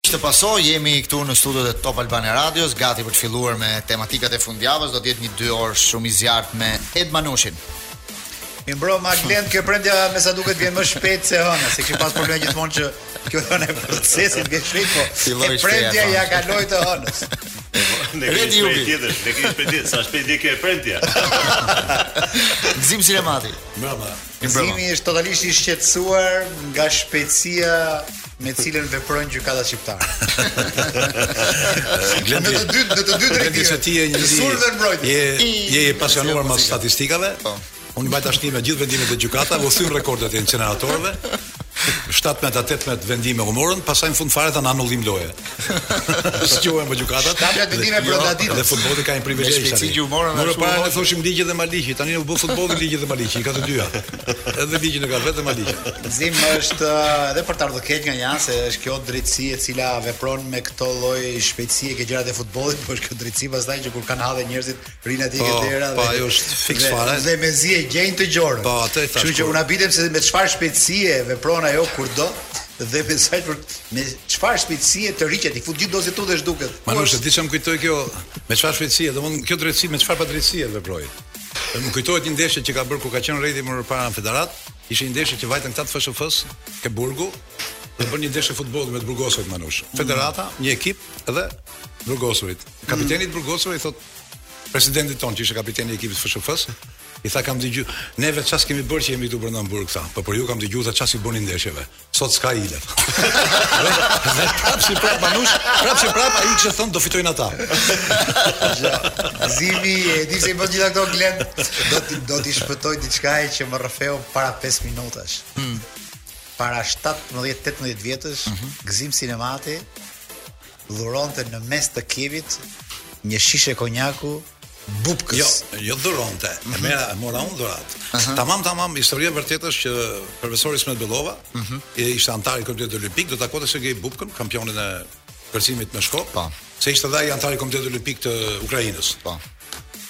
Miq të Pasos, jemi këtu në studiot e Top Albania Radios, gati për të filluar me tematikat e fundjavës, do të jetë një dy orë shumë i zjarrtë me Ed Manushin. Mirëmbrëma Glend kjo e premtja me sa duket vjen më shpejt se hëna, se kishim pas probleme gjithmonë që kjo hëna e procesit vjen shpejt, po Filloj e premtja shpejt, ja po. kaloi të hënës. Ne kemi Redi Jubi. shpejt tjetër, ne kemi shpejt tjetër, sa shpejt vjen kjo e premtja. Gzim Sinemati. Mbrëma. Gëzimi është totalisht i shqetësuar nga shpejtësia me cilën veprojnë gjykatat shqiptare. Glendi, në të dy në të dy drejtimet. Glendi, ti je një njeri. Je je i pasionuar mas statistikave. Po. Unë i mbajta shënime gjithë vendimet e gjykatave, u thyen rekordet e inceneratorëve. 17 a 18 vendime u morën, pastaj në fund fare thanë anullim loje. Shquhen po gjykatat. 17 vendime brenda ditës. Dhe futbolli ka një privilegj tani. Shpejtësi që u morën ashtu. Më parë ne thoshim ligji dhe Maliqi, tani u bë futbolli ligji dhe Maliqi, i ka të dyja. Edhe ligjin e ka vetëm Maliqi. Zim është edhe për të ardhur keq nga një anë se është kjo drejtësi e cila vepron me këtë lloj shpejtësie ke gjërat e futbollit, por është kjo drejtësi pastaj që kur kanë halle njerëzit rrinë atje ke, po, dera. Po, ajo është fiks fare. Dhe me zi e gjejnë të gjorët. Po, atë e thashë. Kështu që unë habitem se me çfarë shpejtësie vepron ajo kur do dhe me sa për me çfarë shpejtësie të rriqet i fut gjithë dozë tu dhe zhduket. Manush, e di ça m'kujton kjo me çfarë shpejtësie, domthonë kjo drejtësi me çfarë padrejtësie veproi. Dhe më kujtohet një ndeshje që ka bërë kur ka qenë Redi më parë në Federatë, ishte një ndeshje që vajtën këta të FSHF-së ke burgu, dhe bënë një ndeshje futbolli me të burgosurit Manush. Federata, një ekip dhe të burgosurit. Kapiteni i të burgosurve i thotë Presidentit tonë që ishte kapiteni i ekipit të FSHF-së, i tha kam dëgju, ne vetë ça s'kemi bërë që jemi këtu brenda në burg tha, po për ju kam dëgju tha ça s'i bëni ndeshjeve. Sot s'ka hile. Dhe prap si prap Manush, prap si prap ai kishte thënë do fitojnë ata. Zimi, e di pse i bën gjitha këto Glend, do t'i do t'i shpëtoj diçka që më rrëfeu para 5 minutash. Hmm para 17-18 vjetësh, mm -hmm. Gzim Sinemati dhuronte në mes të Kievit një shishe konjaku Bubkës. Jo, jo dhuronte. Mm -hmm. E mhm. mora, e mora unë dhuratë. Uh -huh. Tamam, tamam, historia e vërtetë është që profesor Ismet Bellova, uh mhm. -huh. ishte anëtar i Komitetit Olimpik, do të takonte Sergej Bubkën, kampionin e kërcimit me shkop. Po. Se ishte dhe ai anëtar i Komitetit Olimpik të Ukrainës. Po.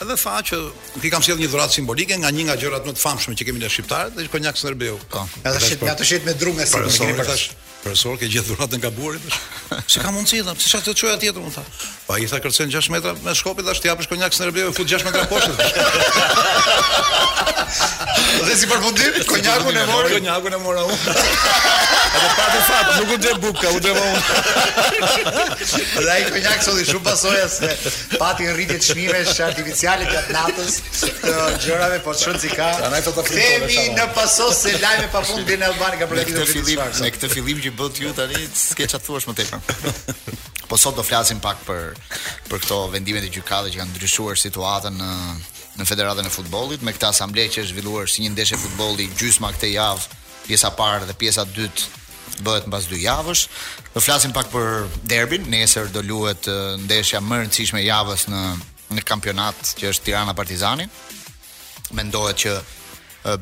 Edhe tha që i kam sjell një dhuratë simbolike nga një nga gjërat më të famshme që kemi ne shqiptarët, dhe konjak Skënderbeu. Po. Edhe shit, ja të shit me drumë si kemi tash. Profesor, ke gjetë dhuratën e gabuar i thash. Si ka mundësi tha, pse, ça të çoja tjetër më tha. Po ai thash kërcen 6 metra me shkop i thash, t'i japësh konjak Skënderbeu e fut 6 metra poshtë. Dhe si përfundim, konjakun e mori. Konjakun e mora unë. Edhe patë fat, nuk u deh Bubka, u deha unë. Dhe ai konjak solli shumë pasoja se Pati rritje të çmimesh artificiale gjatë natës të gjërave, po çon si ka. Prandaj këto të fillojmë. Jemi në Paso se lajme pa fund dhe Albani ka përgatitur këtë fillim. Me këtë fillim që bëre ti tani, s'ke ça të thuash më tepër. Po sot do flasim pak për për këto vendime të gjykatës që kanë ndryshuar situatën në në Federatën e Futbollit me këtë asamble që është zhvilluar si një ndeshje futbolli gjysma këtë javë, pjesa parë dhe pjesa dytë bëhet mbas dy javësh. Do flasim pak për derbin. Nesër do luhet ndeshja më e rëndësishme e javës në në kampionat, që është Tirana Partizani. Mendohet që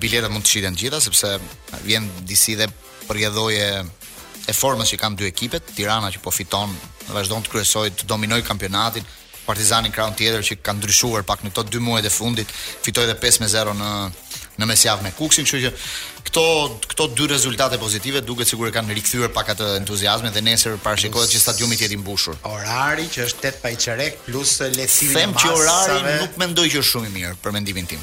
biletat mund të shiten të gjitha sepse vjen disi dhe për rrjedhojë e formës që kanë dy ekipet, Tirana që po fiton, vazhdon të kryesojë, të dominojë kampionatin, Partizani në krahun tjetër që ka ndryshuar pak në këto 2 muajt e fundit, fitoi edhe 5 me 0 në në mesjavë me Kukësin, kështu që këto këto dy rezultate pozitive duket sikur e kanë rikthyer pak atë entuziazmin dhe nesër parashikohet që stadiumi të jetë i mbushur. Orari që është 8 pa një çerek plus lehtësimin e masave. Them që orari nuk mendoj që është shumë i mirë për mendimin tim.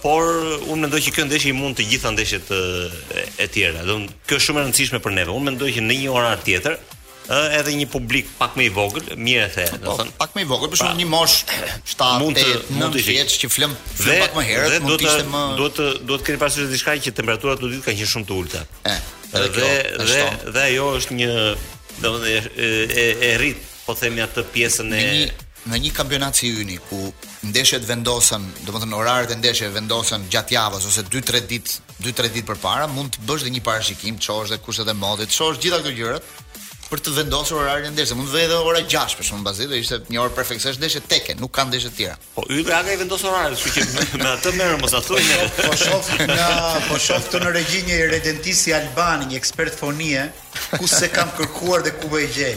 Por unë mendoj që kjo ndeshje i mund të gjitha ndeshjet e tjera. Do kjo është shumë e rëndësishme për neve. Unë mendoj që në një orar tjetër, ë edhe një publik pak më i vogël, mirë e the, do po, thënë. Pak më i vogël, për shembull një moshë 7, 8, 9 vjeç që flenë flenë pak më herët, mund të ishte më duhet të duhet të keni parasysh diçka që temperaturat këto ditë kanë qenë shumë të ulëta. Ëh. Dhe dhe dhe ajo është një domethënë e e rrit po themi atë pjesën e ne në një kampionat si yni ku ndeshjet vendosen, domethënë oraret e ndeshjeve vendosen gjatë javës ose 2-3 ditë, 2-3 ditë përpara, mund të bësh dhe një parashikim, të shohësh dhe kushtet e motit, të shohësh gjitha këto gjëra për të vendosur orarin e ndeshjes. Mund të vije edhe ora 6 për shembull pasdite, do ishte një orë perfekte, se është ndeshje teke, nuk ka ndeshje të tjera. Po Ylli Aga i vendos oraret, kështu që me, me atë merru mos na thuaj ne. Po shoh nga po shoh këtu në regji një redentisi Albani, një ekspert fonie, ku se kam kërkuar dhe ku e gjej.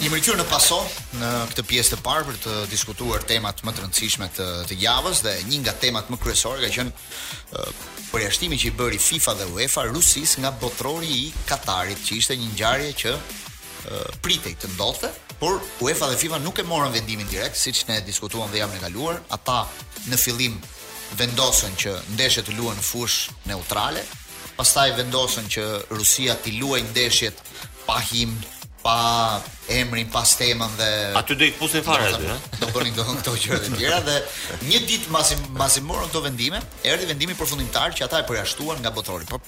Jemi rikthyer në paso në këtë pjesë të parë për të diskutuar temat më të rëndësishme të, të javës dhe një nga temat më kryesore ka qenë uh, përjashtimi që i bëri FIFA dhe UEFA Rusisë nga botërori i Katarit, që ishte një ngjarje që pritej të ndodhte, por UEFA dhe FIFA nuk e morën vendimin direkt, siç ne diskutuam dhe javën e kaluar, ata në fillim vendosën që ndeshjet të luhen në fushë neutrale, pastaj vendosën që Rusia t'i luajë ndeshjet pa himn, pa emrin, pa stemën dhe aty do i këpusnin fare aty, ha. Do bënin këto këto gjëra të tjera dhe një ditë mbasi mbasi morën këto vendime, erdhi vendimi përfundimtar që ata e përjashtuan nga botërori. Po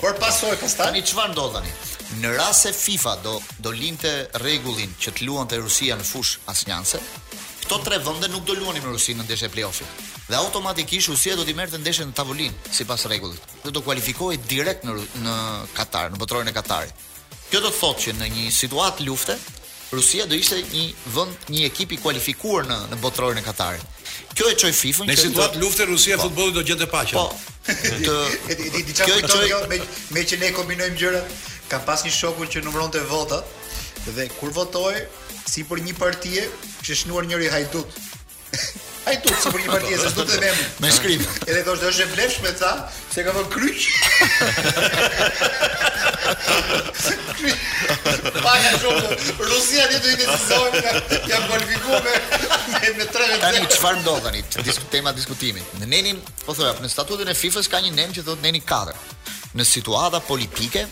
Por pasoja pastaj? Tani çfarë ndodh tani? Në rast se FIFA do do linte rregullin që të luante Rusia në fushë asnjanëse, këto tre vende nuk do luanin me Rusinë në ndeshje play-off-i. Dhe automatikisht Rusia do ta merrte ndeshjen në tavolinë sipas rregullit dhe do kualifikohej direkt në në Katar, në botërorin e Katarit. Kjo do të thotë që në një situatë lufte, Rusia do ishte një vend, një ekip i kualifikuar në në botërorin e Katarit. Kjo e çoi FIFA-n që në situatë lufte Rusia po. futbolli do gjente paqen. Po. Të di di çfarë do të, me me që ne kombinojmë gjëra. Kam pas një shoku që numëronte votat dhe kur votoje, si për një partie, kishte shnuar njëri hajdut. Hajdut si për një parti se tut them me shkrim. Edhe thosh është e vlefshme ca, se ka vënë kryq. Pa ja shumë, Rusia dhe të ime si zonë, jam kualifikuar me, me tre me Tani, çfarë ndodh tani, disk, tema diskutimi? Në nenin, po thoja, në statutin e FIFA-s ka një nen që thotë neni 4. Në situata politike,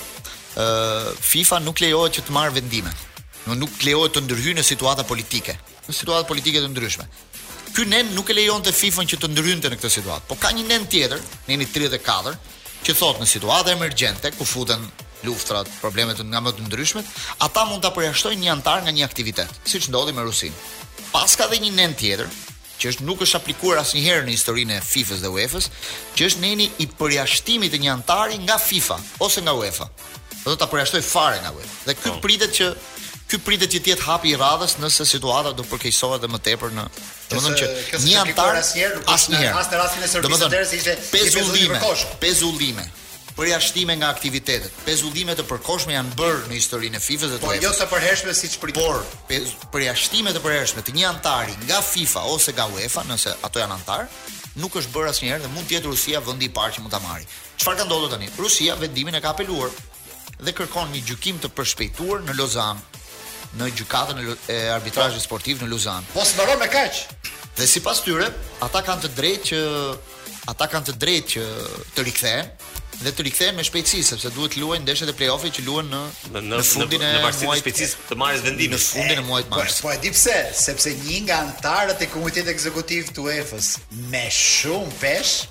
FIFA nuk lejohet që të marrë vendime. Nuk lejohet të ndërhyjë në situata politike. në situata politike të ndryshme. Ky nen nuk e lejonte FIFA-n që të ndërhynte në këtë situatë. Po ka një nen tjetër, neni 34, që thotë në situata emergjente ku futen luftrat, problemet nga më të ndryshmet, ata mund ta përjashtojnë një antar nga një aktivitet, siç ndodhi me Rusinë. Pas ka dhe një nen tjetër, që është nuk është aplikuar asnjëherë në historinë e FIFA-s dhe UEFA-s, që është neni i përjashtimit të një antari nga FIFA ose nga UEFA. do ta përjashtojë fare nga UEFA. Dhe ky po. pritet që ky pritet që të jetë hapi i radhës nëse situata do përkeqësohet edhe më tepër në domethënë që një antar asnjëherë asnjëherë as në rastin e Serbisë derisa ishte pezullime pezullime përjashtime nga aktivitetet pezullime të përkohshme janë bërë në historinë e FIFA-s dhe të UEFA. Po jo të përhershme siç pritet. Por përjashtime të përhershme të një antari nga FIFA ose nga UEFA, nëse ato janë antar, nuk është bërë asnjëherë dhe mund të jetë Rusia vendi i parë që mund ta marrë. Çfarë ka ndodhur tani? Rusia vendimin e ka apeluar dhe kërkon një gjykim të përshpejtuar në Lozanë, në gjykatën e arbitrazhit sportiv në Lozanë. Po s'mbaron me kaq. Dhe sipas tyre, ata kanë të drejtë që ata kanë të drejtë që të rikthehen dhe të rikthehen me shpejtësi sepse duhet të luajnë ndeshjet e play-off-it që luhen në në, në fundin e në varësi të shpejtësisë të marrjes vendimit në fundin e muajit po, mars. Po, po e di pse, sepse një nga anëtarët e komitetit ekzekutiv të UEFA-s me shumë peshë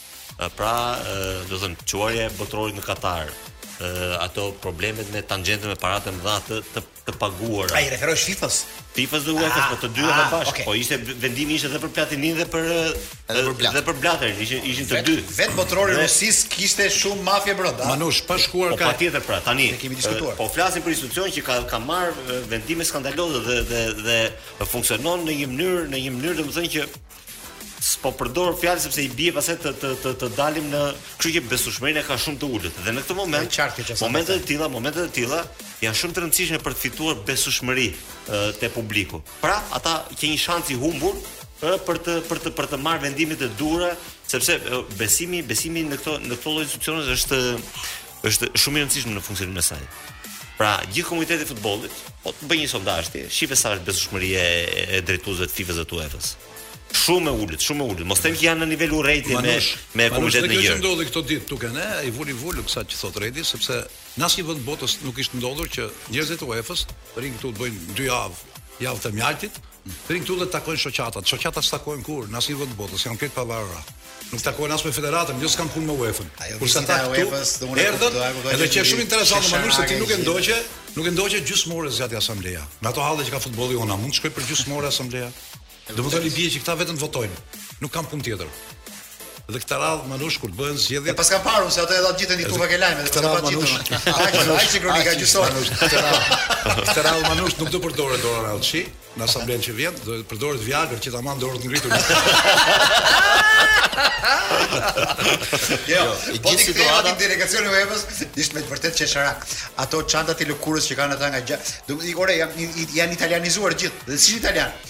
Pra, do të thënë, çuarja e botërorit në Katar, ato problemet me tangjentet me paratë e mëdha të të, të paguara. A i referohesh FIFA-s. FIFA-s dhe UEFA-s, ah, po të dy ah, bashkë. Okay. Po ishte vendimi ishte edhe për Platinin dhe për edhe për Blatter. Dhe për Blatter, ishin ishin të dy. Vetë botërori i Rusisë kishte shumë mafie brenda. Manush, pa shkuar po, ka. Po patjetër pra, tani. Ne kemi diskutuar. Po flasim për institucion që ka ka marrë vendime skandaloze dhe dhe dhe funksionon në një mënyrë, në një mënyrë domethënë që s'po përdor fjalë sepse i bie pastaj të të të, të dalim në, kështu që besueshmërinë e ka shumë të ulët. Dhe në këtë moment, momentet e tilla, momentet e tilla janë shumë të rëndësishme për të fituar besueshmëri te publiku. Pra, ata, qe një shans i humbur ë për të për të për të marrë vendimet e duhura, sepse besimi, besimi në këto në këto lloj institucione është Është shumë e rëndësishme në funksionimin e saj. Pra, gjithë komuniteti i futbollit, po të bësh një sondazh ti, shife sa është besueshmëria e, e drejtuesve të FIFA-s dhe të UEFA-s. Shumë e ulët, shumë e ulët. Mos them që janë në nivel urrejtje me me komunitetin e gjerë. Kjo që ndodhi këto ditë tek ne, i vuri vulë kësaj që thot Redi, sepse në asnjë vend të botës nuk ishte ndodhur që njerëzit e UEFA-s të rrinë këtu të bëjnë dy javë, javë të mjaltit, Rrinë këtu dhe takojnë shoqatat, shoqatat s'takohen kurrë, në asnjë vend të botës, janë krejt të pavarura. Nuk takohen as me federatën, jo s'kanë punë me UEFA-n. Kurse ata këtu erdhën, edhe që është shumë interesante mënyrë se ti nuk e ndoqe, nuk e ndoqe gjysmë ore zgjati asambleja. Në ato halle që ka futbolli jonë, a mund të shkojë për gjysmë ore asambleja? Domethënë i bie që këta vetëm të votojnë, nuk kanë punë tjetër. Dhe këtë radhë Manush kur të bëhen zgjedhjet. E paskam parë unë se atë e dhanë gjithë ditën te lajme, këtë radhë Manush. Ai si kronika gjyqësore Manush. Këtë radhë Manush nuk do përdoret dora në asamblenë që vjen, do të përdoret Viagra që ta mbajnë dorën ngritur. Jo, po ti kthej atë delegacioni i UEFA-s, ishte me të vërtetë qesharak. Ato çantat e lëkurës që kanë ata nga gjë, do të thotë ore janë janë italianizuar gjithë, dhe si italian.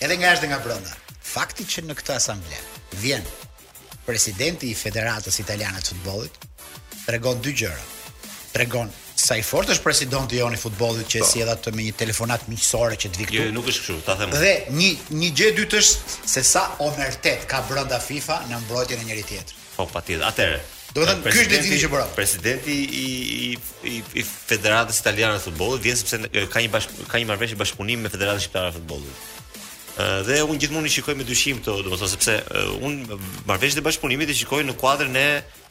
Edhe nga jashtë dhe nga brenda. Fakti që në këtë asamble vjen presidenti i Federatës Italiane të Futbollit tregon dy gjëra. Tregon sa i fortë është presidenti jonë i futbollit që e sjell atë me një telefonat miqësore që të vijë këtu. Jo, jo, nuk është kështu, ta them. Dhe një një gjë e dytë është se sa omertet ka brenda FIFA në mbrojtjen e njëri tjetrit. Po patjetër. Atëherë, domethënë, ky është leximi që bëra. Presidenti i i i, i Federatës Italiane të Futbollit vjen sepse e, ka një bashk, ka një marrëveshje bashkëpunimi me Federatën Shqiptare të Futbollit. Ë, Dhe unë gjithmonë i shikoj me dyshim këto, domethënë sepse e, unë marrëveshjet e bashkëpunimit i shikoj në kuadrin e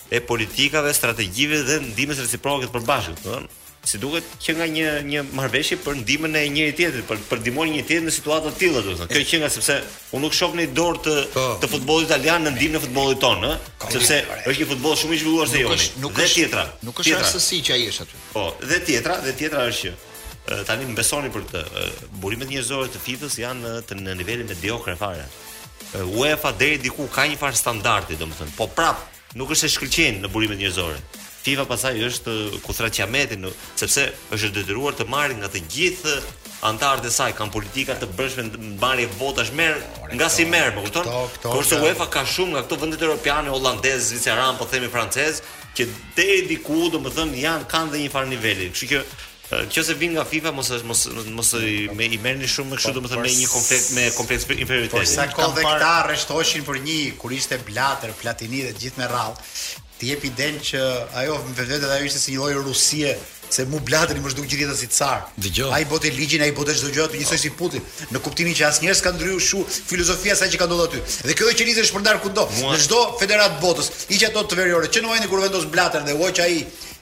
e politikave, strategjive dhe ndihmës reciproke të përbashkët, domethënë. siç duket qenka një një marrëveshje për ndihmën e njëri tjetrit, për për ndihmën e njëri tjetrit në situata të tilla, domethënë. Kjo që nga sepse unë nuk shoh një dorë të po. të futbollit italian në ndihmën e futbollit tonë, ëh, sepse është një futboll shumë i zhvilluar se joni. Nuk është tjetra. Nuk është rastësi që ai është aty. Po, dhe tjetra, dhe tjetra është që tani më besoni për të burimet njerëzore të FIFA-s janë të në nivelin mediokre fare. UEFA deri diku ka një farë standardi, domethënë. Po prap, Nuk është se shkëlqejnë në burimet njerëzore. FIFA pastaj është ku thërret qameti në, sepse është detyruar të marrë nga të gjithë anëtarët e saj kanë politika të brendshme marrje votash merr nga si merr, më kupton? Kurse UEFA ka shumë nga këto vendet europiane, holandezë, zviceranë, po themi francezë, që deri diku, domethënë janë kanë dhe një farë niveli. Kështu që Kjo se vijnë nga FIFA mos mos mos m'i merrni shumë kështu domethënë me një kompleks me kompleks inferioriteti. Por sa kohë dhe këta rreshtoheshin për një kur ishte Blatter, Platini dhe gjithë me radhë, të jep idenë që ajo vetë ajo ishte si një lloj Rusie se mua Blatteri m'është dukur gjithë jetën si car. Dëgjo. Ai bonte ligjin, ai bonte çdo gjë aty njësoj si Putin, në kuptimin që asnjëherë s'ka ndryshuar shumë filozofia e asaj që ka ndodhur aty. Dhe kjo ideologji është shpërndarë kudo, në çdo federatë të botës. Hiq ato veriore që në momentin kur vendos Blatter dhe uaq ai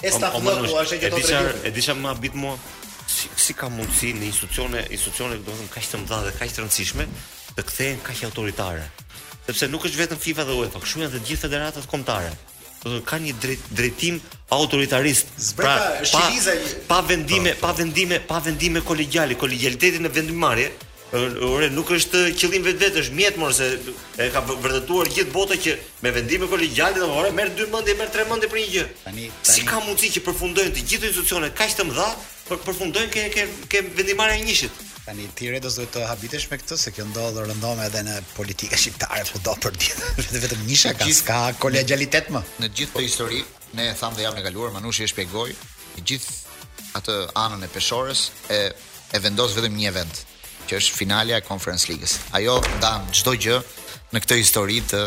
E sta po më thua se do të rregull. E di ça më habit mua si, si ka mundësi në institucione, institucione domethënë kaq të mëdha dhe kaq të rëndësishme të kthehen kaq autoritare. Sepse nuk është vetëm FIFA dhe UEFA, kshu janë dhe gjithë federatat kombëtare. Domethënë kanë një drejt, drejtim autoritarist. Pra, pa, pa vendime, pa vendime, pa vendime kolegjiale, kolegjialiteti në vendimmarrje, Ore, nuk është qëllim në vetvete, është mjet mor se e ka vërtetuar gjithë bota që me vendime kolegjiale do ore merr dy mendje, merr tre mendje për një gjë. Tani, tani si ka mundësi që përfundojnë të gjitha institucionet kaq të mëdha, po përfundojnë ke ke ke vendimmarrja e njëshit. Tani ti Redo duhet të habitesh me këtë se kjo ndodh rëndom edhe në politikën shqiptare kudo për ditë. Vetëm vetëm njëshi ka, s'ka kolegjialitet më. Në gjithë këtë histori, Ne e thamë dhe javën e kaluar, Manushi e shpjegoi gjithë atë anën e peshores e e vendos vetëm një event, që është finalja e Conference Ligës. Ajo ndan çdo gjë në këtë histori të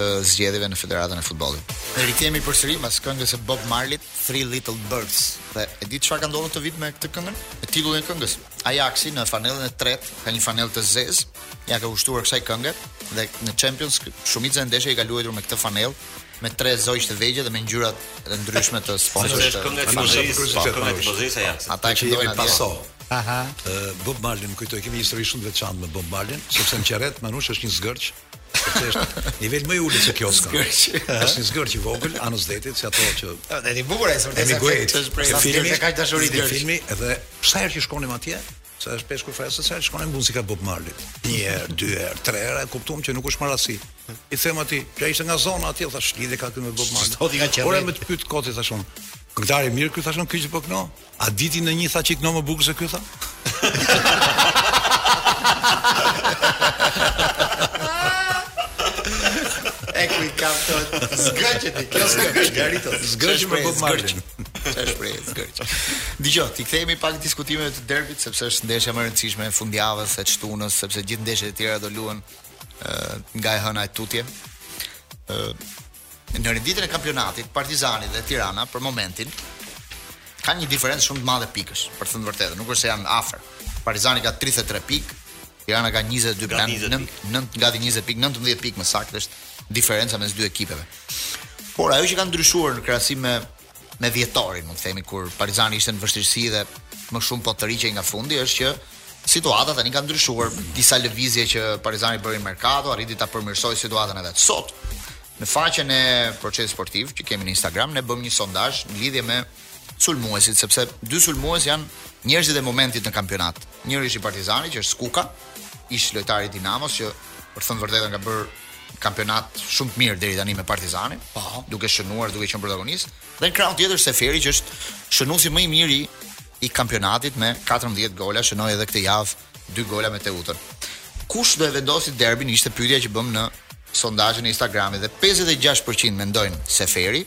të zgjedhjeve në Federatën e Futbollit. Ne rikthehemi përsëri pas këngës së Bob Marley, Three Little Birds. Dhe e di çfarë ka ndodhur këtë vit me këtë këngën? Me titullin e këngës. Ajaxi në fanellën e tretë ka një fanellë të zezë, ia ka kushtuar kësaj kënge dhe në Champions shumicën e ndeshjeve i ka luajtur me këtë fanellë me tre zogj të vegjël dhe me ngjyrat e ndryshme të sponsorit. Është kënga e tifozerisë, po kënga e tifozerisë së Ajaxit. Ata që jemi paso. Aha. Bob Marley më kujtoi kemi një histori shumë të veçantë me Bob Marley, sepse në Qerret Manush është një zgërç. Sepse është nivel më i ulët se kioska. Është një zgërç i vogël anës detit, si ato që Edhe i bukur është vërtet. Është prej filmi të kaq dashuri të filmi dhe sa herë që shkonim atje, Sa është peshku fresk, sa herë shkonim muzika Bob Marley. Një herë, dy herë, tre herë, e kuptuam që nuk është më rastësi. I them atij, që ai ishte nga zona atje, thash, ç'lidhje ka këtu me Bob Marley. Se ti nga Qerreti. Po më të pyet koti thash unë. Këngëtar i mirë ky thashë ky që po këno. A di ti ndonjë tha që këno më bukur se ky tha? E ku i kam të zgërqet i kjo zgërqet Zgërqet me Bob Marley Çfarë shprehje zgërq. Dëgjo, t'i kthehemi pak diskutimeve të derbit sepse është ndeshja më e rëndësishme e fundjavës e shtunës, sepse gjithë ndeshjet e tjera do luhen nga e hëna e tutje. Ë në renditjen e kampionatit Partizani dhe Tirana për momentin kanë një diferencë shumë të madhe pikësh, për të thënë të vërtetën, nuk është se janë afër. Partizani ka 33 pikë, Tirana ka 22 pikë, janë 9 gati 20 pikë, 19 pikë më saktë është diferenca mes dy ekipeve. Por ajo që ka ndryshuar në krahasim me me dhjetorin, mund të themi kur Partizani ishte në vështirësi dhe më shumë po tërhiqej nga fundi është që situata tani ka ndryshuar disa lëvizje që Partizani bëri në merkato, arriti ta përmirësojë situatën e vet. Sot në faqen e Procesit Sportiv që kemi në Instagram ne bëmë një sondazh në lidhje me sulmuesit sepse dy sulmues janë njerëzit e momentit në kampionat. Njëri është i Partizanit që është Skuka, ish lojtari i Dinamos që për të thënë vërtetën ka bërë kampionat shumë të mirë deri tani me Partizanin, po. duke shënuar, duke qenë protagonist. Dhe në krahun tjetër Seferi që është shënuesi më i miri i kampionatit me 14 gola, shënoi edhe këtë javë 2 gola me Teutën. Kush do e vendosi derbin ishte pyetja që bëm në sondazhin e Instagramit dhe 56% mendojnë Seferi,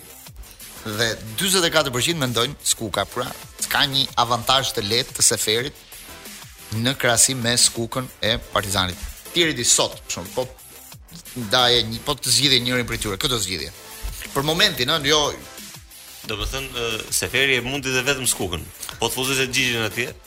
Dhe 44% mendojnë Skuka pra ka një avantazh të lehtë të Seferit në krahasim me Skukën e Partizanit. Tjeri ti sot, për shembull, po ndaje një po të zgjidhje njërin prej tyre, kë do zgjidhje. Për momentin, ëh, jo Domethënë Seferi e mundi dhe vetëm Skukën. Po të fuzet e Gjigjen atje,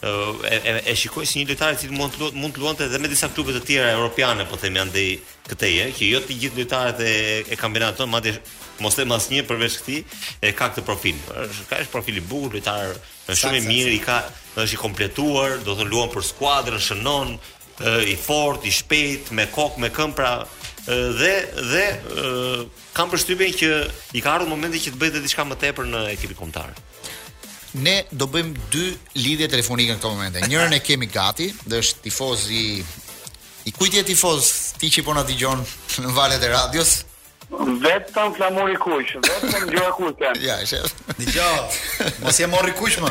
e shikoj si një lojtar i cili mund të luante mund të luante edhe me disa klube të tjera europiane, po themi andej këtej, eh, që jo të gjithë lojtarët e, e kampionatit tonë, madje mos të them asnjë përveç këtij, e ka këtë profil. Është ka është profil i bukur lojtar, është shumë i mirë, i ka është i kompletuar, domethënë luan për skuadrën, shënon, i fortë, i shpejtë, me kokë, me këmbë, pra dhe dhe kam përshtypjen që i ka ardhur momenti që të bëjë diçka më tepër në ekipin kombëtar. Ne do bëjmë dy lidhje telefonike në këtë moment. Njërën e kemi gati, dhe është tifoz i i kujt je tifoz ti që po na dëgjon në valët e radios? Vetëm flamuri kuq, vetëm gjëra kuqe. ja, shef. Dgjao, mos je morri kush më.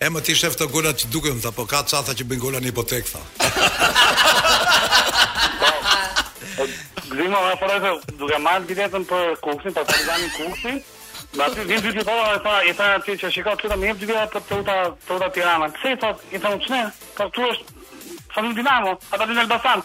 E mo ti shef këto golat që duken tha, po ka ca tha që bëjnë gola në hipotek tha. Gëzimo, e premte, duke marrë biletën për kuksin, për partizani kuksin, dhe aty vijn dy tipa dhe tha, i tha aty që shiko, të lutem më jep dy bileta për Teuta, Teuta Tirana. Pse i tha, i tha, unë qëne, po këtu është, sa në dinamo, ata në Elbasan.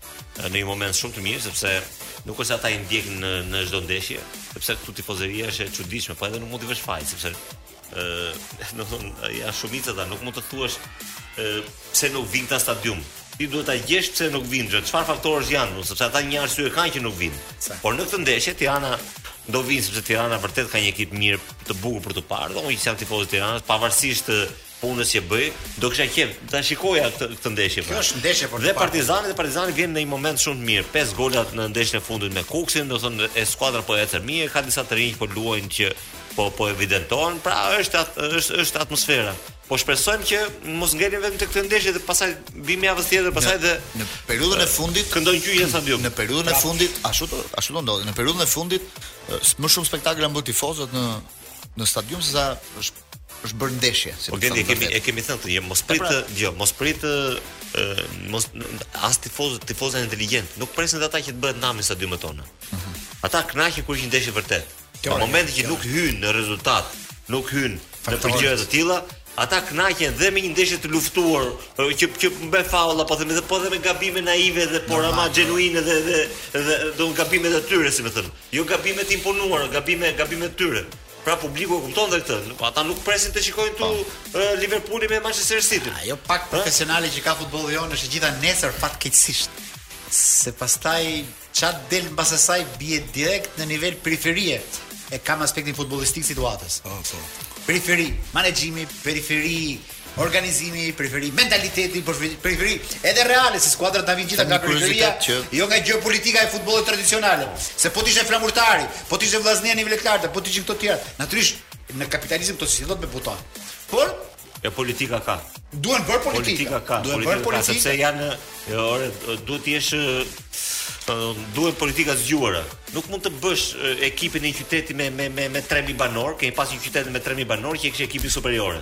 Në një moment shumë të mirë sepse nuk është ata i ndjekin në në çdo ndeshje, sepse këtu tifozeria është e çuditshme, po edhe nuk mund t'u vesh faj sepse ë do të thonë ja shumica ta nuk mund të thuash ë pse nuk vin në stadium. Ti duhet ta gjesh pse nuk vin, çfarë faktorësh janë, do sepse ata një arsye kanë që nuk vin. Por në këtë ndeshje Tirana do vin sepse Tirana vërtet ka një ekip mirë të bukur për të parë, dhe unë s'jam tifoz i Tiranës pavarësisht punës që bëj, do kisha qef ta shikoja këtë këtë ndeshje. Kjo pra. është ndeshje për dhe Partizani dhe Partizani vjen në një moment shumë të mirë. Pesë gola në ndeshjen e fundit me Kuksin, do thonë e skuadra po ecën mirë, ka disa të rinj që po luajnë që po po evidentohen. Pra është at, është është atmosfera. Po shpresojmë që mos ngeli vetëm me këtë ndeshje dhe pastaj vim javën tjetër, pastaj dhe në periudhën e fundit këndon qyqja në stadium. Në periudhën e pra- fundit ashtu do ashtu do ndodhi. Në periudhën e fundit më shumë spektakël bëjnë tifozët në në stadium se sa është është bërë ndeshje. Po siç e kemi e kemi thënë këtë gjë, mos prit, pra, jo, mos prit mos as tifozë, tifozët inteligjentë, nuk presin ata që të bëhet nami si do me thënë. Mm -hmm. Ata kënaqen kur është ndeshje vërtet. Në momentin që nuk hyn në rezultat, nuk hyn në përgjigje të tilla, ata kënaqen dhe me një ndeshje të luftuar, që që me faulla, po themi dhe po dhe me gabime naive dhe por ama genuine dhe dhe dhe do gabime të tyre, si me thënë. Jo gabime të imponuara, gabime gabime të tyre. Pra publiku e kupton dhe këtë. Po ata nuk presin të shikojnë këtu po. Liverpoolin me Manchester City. Ajo pak profesionale që ka futbolli jonë është e gjitha nesër fatkeqësisht. Se pastaj ça del mbas asaj bie direkt në nivel periferie. E kam në aspektin futbollistik të situatës. Po, po. Periferi, menaxhimi, periferi, organizimi, periferi, mentaliteti, periferi, edhe reale, se skuadrat të vijnë të gjitha nga periferia, që... jo nga gjeopolitika e futbollit tradicionale. Se po të ishte Flamurtari, po të ishte Vllaznia në nivel të lartë, po të ishin këto të tjera. Natyrisht, në kapitalizëm këto s'janë me buton. Por e politika ka. Duhen bërë politika. Politika ka, duhen bërë politika, sepse janë ore, duhet të jesh duhet politika të zgjuara. Nuk mund të bësh ekipin e një qyteti me me me me 3000 banorë, kemi pas një qytet me 3000 banorë që kishte ekipin në Superiore.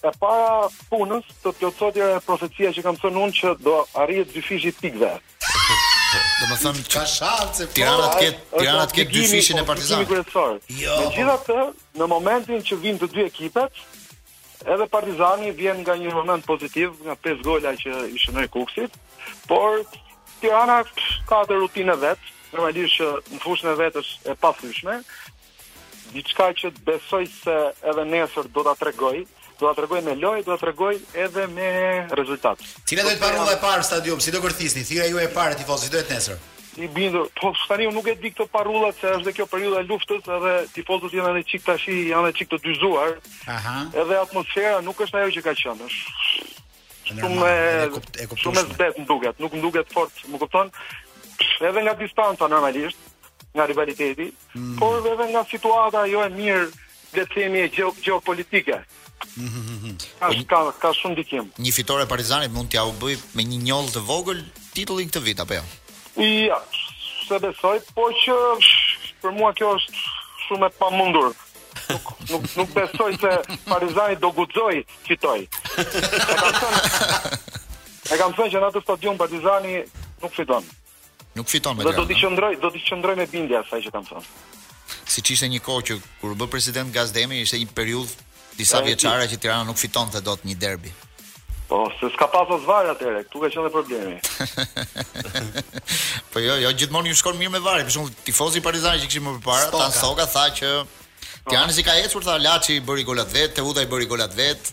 E para e punës të plotësohet e profecia që kam thënë unë që do arrihet dyfishi i pikëve. Domethënë ka shanse po. Tirana të ketë Tirana të ketë dyfishin e Partizanit. kryesor. Jo. Megjithatë, në momentin që vijnë të dy ekipet, edhe Partizani vjen nga një moment pozitiv, nga 5 gola që i shënoi Kukësit, por Tirana ka atë rutinën e vet, normalisht që në fushën e vet është e pathyeshme, diçka që besoj se edhe nesër do ta tregojë, do ta tregojë me lojë, do ta tregojë edhe me rezultat. Cila do të jetë parulla e parë në stadium, si do gërthisni, thirrja juaj e parë tifozë, si do të jetë nesër? I bindur, po tani unë nuk e di këto parullat se është dhe kjo periudha e luftës edhe tifozët janë edhe çik tash janë edhe çik të dyzuar. Aha. Edhe atmosfera nuk është ajo që ka qenë. Shumë e kuptoj. Shumë zbehtë duket, nuk duket fort, më kupton? Edhe nga distanca normalisht, nga rivaliteti, Mm. Por edhe nga situata jo e mirë, le të themi e gjeo geopolitike. Mm -hmm. ka, ka, ka shumë ndikim. Një fitore e Partizanit mund t'jua bëjë me një njollë të vogël titullin këtë vit apo jo? Jo, s'e besoj, po që për mua kjo është shumë e pamundur. Nuk, nuk, nuk besoj se Partizani do guxojë të fitojë. E kam thënë, e kam thënë që në atë stadium Partizani nuk fiton. Nuk fiton me Real. Do t'i qëndroj, do t'i qëndroj me bindje asaj që kam thënë. Siç ishte një kohë që kur u bë president Gazdemi, ishte një periudhë disa vjeçare që Tirana nuk fitonte dot një derbi. Po, se s'ka pas as VAR atëhere, këtu ka qenë problemi. po jo, jo gjithmonë ju shkon mirë me VAR-in, për shembull tifozi i Partizanit që kishim më parë, Tan Soka tha që po. Tirana si ka ecur tha Laçi i bëri golat vet, Teuta i bëri golat vet.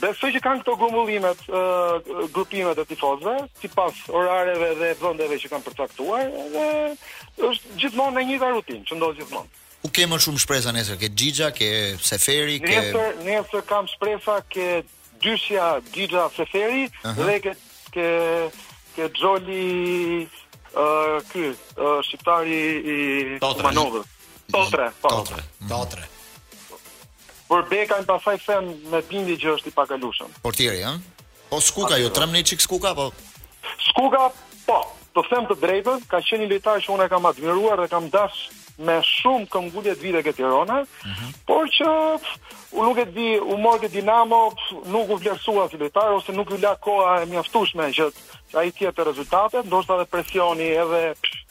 Besoj që kanë këto grumbullimet, uh, grupimet e tifozëve, sipas orareve dhe vendeve që kanë përcaktuar, dhe është gjithmonë e njëjta rutinë, që ndodh gjithmonë. Ku ke më shumë shpresa nesër, ke Xhixha, ke Seferi, ke Nesër, nesër kam shpresa ke dyshja Xhixha Seferi uh -huh. dhe ke ke ke Xholi ë uh, ky, uh, shqiptari i Manovës. Totre, po. Totre. Totre. Për Bekajn pastaj them me bindje që është i pakalueshëm. Portieri, ëh? Po Skuka ju tremb një çik Skuka apo? Skuka, po. Të them të drejtën, ka qenë një lojtar që unë e kam admiruar dhe kam dash me shumë këmbgulje të vinte ke Tirana, mm -hmm. por që unë nuk e di, u mor ke Dinamo, nuk u vlerësua si lojtar ose nuk ju la koha e mjaftueshme që ai të jepte rezultate, ndoshta edhe presioni edhe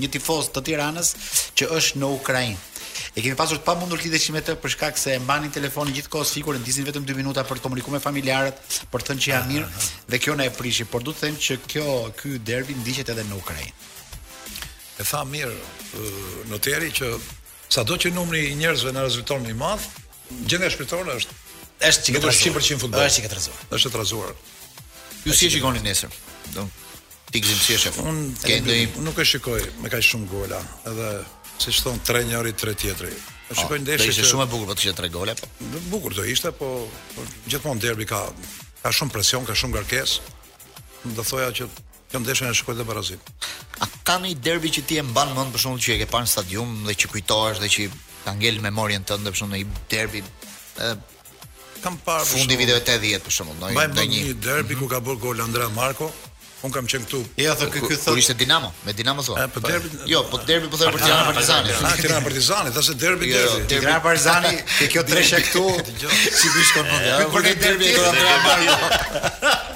një tifoz të Tiranës që është në Ukrainë. E kemi pasur të pamundur të lidheshim me të për shkak se e mbanin telefonin gjithë kohës fikur e ndiznin vetëm 2 minuta për të komunikuar me familjarët, për të thënë që janë mirë ah, ah, ah. dhe kjo na e prishi, por duhet të them që kjo ky derbi ndiqet edhe në Ukrainë. E tha mirë noteri që sado që numri i njerëzve na rezulton më i madh, gjendja shpirtërore është është çike trazuar. Është 100% futboll. Është çike trazuar. Është trazuar. Ju si e shikoni nesër? Do Ti Gzim si e shef? Un këndej nuk e shikoj me kaq shumë gola, edhe siç thon tre njëri tre tjetri. E ah, shikoj ndeshjen. Ishte shumë e bukur po të ishte tre gola. Po. E bukur do ishte, po, po gjithmonë derbi ka ka shumë presion, ka shumë ngarkesë. Do thoja që këtë ndeshje e shikoj dhe barazim. A ka një derbi që ti e mban mend për shembull që e ke parë në stadium dhe që kujtohesh dhe që ka ngel në memorien tënde për shembull në një derbi, edhe Kam parë fundi viteve 80 për shembull, ndonjë ndonjë. Mbaj një derbi ku ka bërë gol Andrea Marko, Un kam qenë këtu. Ja, thë ky ky thot. Kur ishte Dinamo, me Dinamon thot. Po derbi. Jo, po derbi po thonë për Tirana Partizani. Ah, Tirana Partizani, thashë derbi jo, derbi. Tirana Partizani, ke kjo treshe këtu. Si bish kon mund. Ky kur derbi do ta bëj.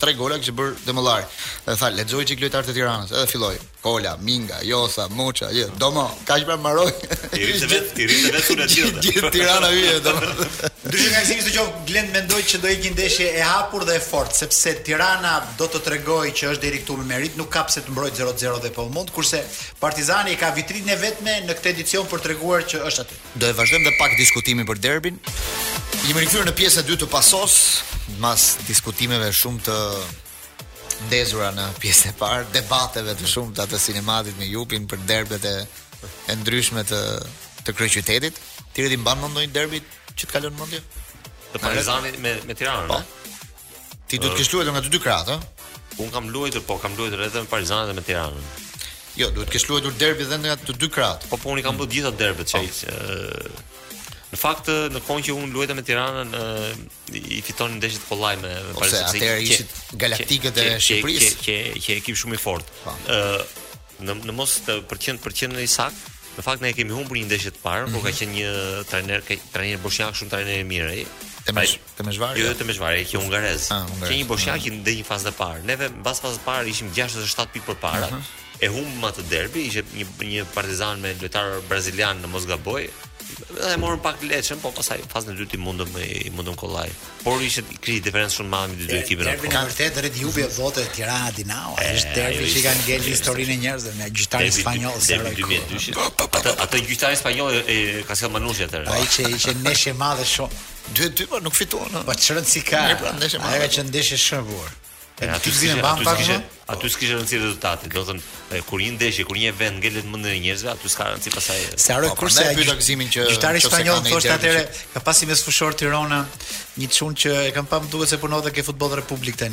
tre gola kishte bër Demollari. Dhe tha, lexoj çik lojtarët e Tiranës, edhe filloi. Kola, Minga, Josa, Muça, jo, Demo, kaq pra mbaroi. Ti rritë vet, ti rritë vet sulë atë. Tirana hye domo. Ndryshe nga siç tha Glen mendoj që do jetë një ndeshje e hapur dhe e fortë, sepse Tirana do të tregojë që është deri këtu me merit, nuk ka pse të mbrojë 0-0 dhe Partizani mund, kurse Partizani ka vitrinën e vetme në këtë edicion për treguar që është aty. Do e vazhdojmë dhe pak diskutimin për derbin. Jemi rikthyer në pjesën e dytë të pasos, mas diskutimeve shumë të ndezura në pjesën e parë, debateve të shumta të sinematit me Jupin për derbet e e ndryshme të të kryeqytetit. Ti redi mban mend ndonjë derbi që të ka lënë mendje? Të Partizanit me me Tiranën. Po. Ti duhet të kesh luajtur nga të dy krahët, ë? Un kam luajtur, po kam luajtur edhe me Partizanin dhe me Tiranën. Jo, duhet të kesh luajtur derbi dhe nga të dy krahët. Po po unë i kam bërë gjitha derbet që po. Në fakt në kohën që unë luajta me Tiranën i fitonim ndeshjet kollaj me me Partizanin. Po se atëherë ishit galaktikët e Shqipërisë. Qe qe ekip shumë i fortë. Po. Ë në në mos të për të qenë për të qenë i saktë, në fakt ne kemi humbur një ndeshje të parë, por ka mhm. qenë një trajner trajner boshnjak shumë trajner i mirë ai. Te Temeshvari. Jo, jo Temeshvari, qe hungarez. Ah, qe një boshnjak qe në një fazë të parë. Neve mbas fazës së parë ishim 6 7 pikë përpara. Uh -huh. E humbëm atë derbi, ishte një një Partizan me lojtar brazilian në mos gaboj. Dhe morëm pak leçën, po pastaj fazën e dytë i mundëm i mundëm kollaj. Por ishte krijuar diferencë shumë madhe midis dy ekipeve. Derbi i vërtet rri Jupi e thotë Tirana Dinamo. Është derbi që ka ngel historinë e njerëzve me gjyqtarin spanjoll Cerro. Derbi 2002. Atë atë gjyqtari spanjoll e ka sjell Manushi atëherë. Ai qe ishte ndeshje e madhe shumë. Dy dy po nuk fituan. Po ç'rëndsi ka. Pra, Ajo qe ndeshje shumë bukur. Te aty s'kishe barazim? Aty s'kishe rëndësi rezultati, do thënë, kur një ndeshje, kur një event ngelet mendje njerëzve, aty s'ka rëndësi pastaj. Cerro po, kurse e pyeta Gëzimin që... Gjyqtari spanjoll, thoshte atëre, ka pas një mesfushor Tirona, një çun që e kam pa më duket se punon dhe ke Futboll Republik të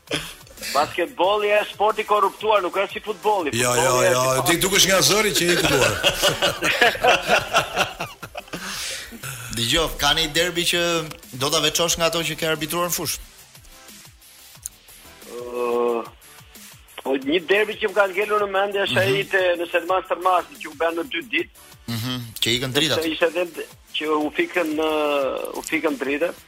Basketbolli është sport i korruptuar, nuk është si futbolli. Jo, jo, jo, ti dukesh nga zëri që je i kulluar. Dgjoj, ka një derbi që do ta veçosh nga ato që ke arbitruar në fushë? Po një derbi që më ka ngelur në mend është ai mhm. te në Selman Stërmasi që u bë në dy ditë. Mhm. Që ikën dritat. Ishte edhe që u fikën në u fikën dritat.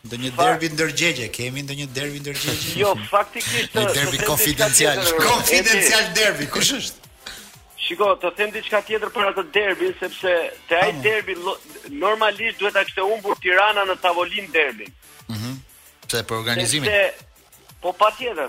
Ndonjë derbi ndërgjegje, kemi ndonjë derbi ndërgjegje? Jo, faktikisht është derbi konfidencial, konfidencial derbi, kush është? Shiko, të them diçka tjetër për atë derbi, sepse te ai derbi normalisht duhet ta kishte humbur Tirana në tavolinë derbin. Mhm. Mm Se për organizimin? Sepse po patjetër,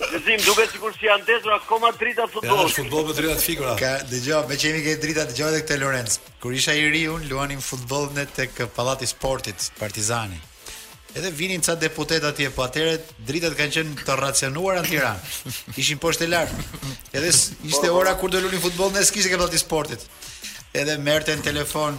Gëzim, duket sikur s'janë ndezur akoma dritat e futbollit. Është futboll me drita të fikura. Ja dëgjo, meqë jemi ke drita dëgjo edhe këtë Lorenc. Kur isha i ri un luanim futboll ne tek pallati i sportit Partizani. Edhe vinin ca deputet atje, po atëherë dritat kanë qenë të racionuara në Tiranë. Ishin poshtë e lart. Edhe ishte po, po. ora kur do lunim futboll ne s'kishte ke pallati i sportit. Edhe merrte në telefon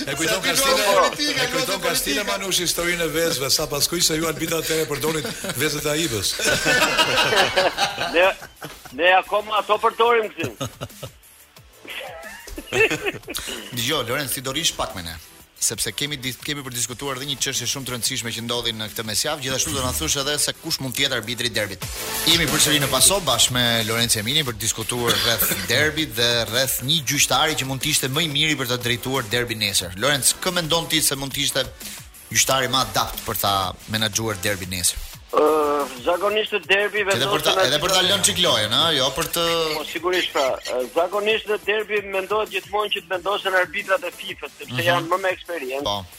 E kujton Kastila, e kujton Kastila Manush historinë e vezëve, sa pas kuq se ju arbitrat atëherë përdonit vezët e Aibës. ne ne akoma ato përdorim këtu. Djo, Loren, ti do rrish pak me ne? sepse kemi kemi për të diskutuar edhe një çështje shumë të rëndësishme që ndodhi në këtë mesjavë, gjithashtu do na thosh edhe se kush mund të jetë arbitri i derbit. Jemi përsëri në paso bashkë me Lorenc Jeminin për të diskutuar rreth derbit dhe rreth një gjyqtari që mund të ishte më i miri për të drejtuar derbin nesër. Lorenc, kë mendon ti se mund të ishte gjyqtari më adapt për ta menaxhuar derbin nesër? Ëh, uh, zakonisht në derbi vendos edhe për ta edhe për ta lënë çik lojën, ëh, jo për të Po sigurisht pra, zakonisht në derbi mendohet gjithmonë që të vendosen arbitrat e FIFA-s, sepse uh mhm. -huh. janë më me eksperiencë. Po.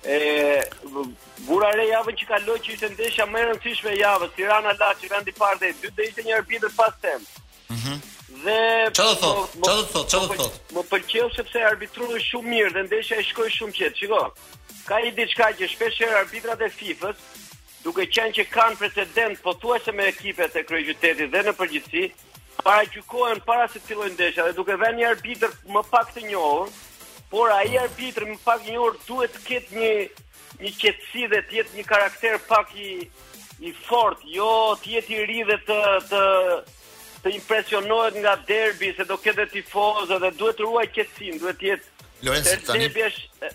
E vura re javën që kaloi që ishte ndeshja më e rëndësishme e javës, Tirana Laçi vendi i parë dhe i dytë dhe ishte një arbitër pas tem. Mhm. Mm dhe çfarë do thot? Çfarë do thot? Çfarë do thot? Më pëlqeu sepse arbitroi shumë mirë dhe ndeshja i shkoi shumë qetë. Shiko. Ka një diçka që shpesh herë arbitrat e FIFA-s, duke qenë që kanë precedent pothuajse me ekipet e kryeqytetit dhe në përgjithësi, paragjykohen para se të fillojë ndeshja dhe duke vënë një arbitër më pak të njohur, por ai arbitër më pak i njohur duhet të ketë një një qetësi dhe të jetë një karakter pak i i fort, jo të jetë i ri dhe të të të impresionohet nga derbi se do ketë tifozë dhe duhet të ruaj qetësinë, duhet të jetë Lorenc tani derbi është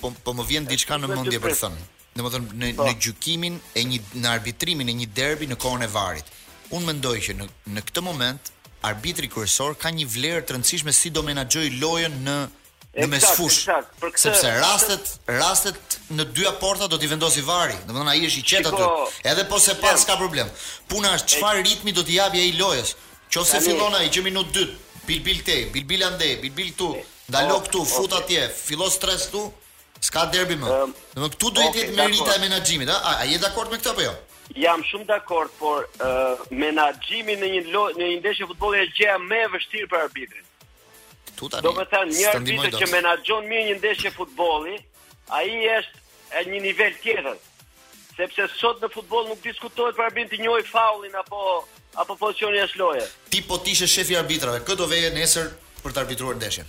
po po më vjen diçka në mendje për të thënë. Domethënë në po. në gjykimin e një në arbitrimin e një derbi në kohën e varit. Unë mendoj që në në këtë moment arbitri kryesor ka një vlerë të rëndësishme si do menaxhojë lojën në në mesfush. Sepse rastet rastet në dyja portat do t'i vendosi vari. Domethënë ai është i qetë aty. Edhe po s'e pa s'ka problem. Puna është çfarë ritmi do t'i japi ai lojës. Qoftë se fillon ai që minutën e dytë, bilbil te, bilbil andej, bilbil këtu, ndalo këtu, fut atje, fillo stres këtu, S'ka derbi më. Um, Do të këtu do të jetë merita e menaxhimit, a? A je dakord me këtë apo jo? Jam shumë dakord, por uh, menaxhimi në një lo, në një ndeshje futbolli është gjëja më e vështirë për arbitrin. Këtu tani. Do të thënë një arbitër që menaxhon mirë një ndeshje futbolli, ai është në një nivel tjetër. Sepse sot në futboll nuk diskutohet për arbitrin të njohë faullin apo apo pozicionin jashtë loje. Ti po të ishe shefi i arbitrave, kë do veje nesër për të arbitruar ndeshjen?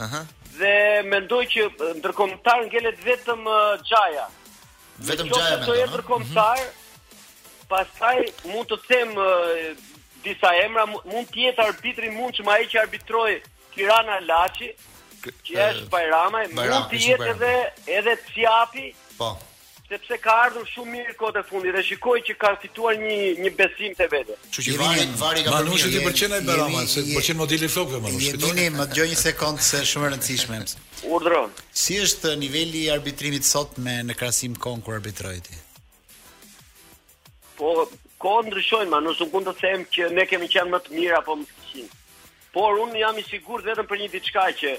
Aha. Dhe mendoj që ndërkombëtar ngelet vetëm Xhaja. Vetëm Xhaja mendon. Nëse është ndërkombëtar, mm -hmm. pastaj mund të them uh, disa emra, mund të jetë arbitri i mundshëm ai që arbitroi Tirana Laçi, që është Bajramaj, mund të jetë edhe edhe Cjapi. Po. Sepse ka ardhur shumë mirë kohët e fundit dhe shikoj që ka fituar një një besim te vetja. Kështu që vari vari ka bërë mirë. Manushit i pëlqen ai Berama, se të pëlqen modeli i flokëve Manush. Jemi ne më dëgjoj një sekond se është shumë e rëndësishme. Urdhëron. Si është niveli i arbitrimit sot me në krahasim me kohën kur arbitroje ti? Po, kohët ndryshojnë, Manush, nuk mund të them që ne kemi qenë më të mirë apo më të këqinj. Por unë jam i sigurt vetëm për një diçka që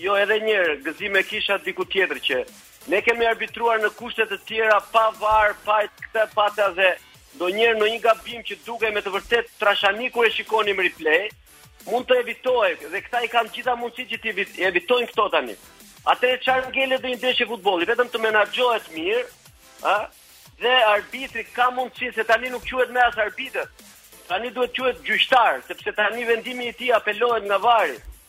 Jo edhe një herë, Gëzim e kisha diku tjetër që ne kemi arbitruar në kushte të tjera pa VAR, pa këtë, pa atë dhe ndonjëherë në një gabim që dukej me të vërtetë trashanik kur e shikonim replay, mund të evitohej dhe këta i kanë gjithë mundësitë që t'i evitojnë këto tani. Atëherë çfarë ngelet te një ndeshje futbolli, vetëm të menaxhohet mirë, ë? Dhe arbitri ka mundësinë se tani nuk quhet më as arbitër. Tani duhet të quhet gjyqtar, sepse tani vendimi i tij apelohet nga VAR-i.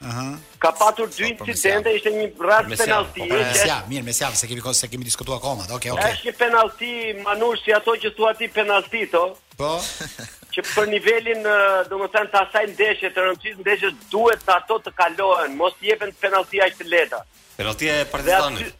Aha. Ka patur dy incidente, ishte një rast penalti. Po, Mësia, mirë, Mësia, se kemi kohë s'e kemi diskutuar akoma. Okej, okay, okej. Okay. Është një penalti Manush si ato që thua ti penalti to. Po. që për nivelin, domethënë, të asaj ndeshje, të rëndësisë së ndeshjes duhet të ato të kalohen, mos të jepen penalti aq të lehta. Penaltia e Partizanit.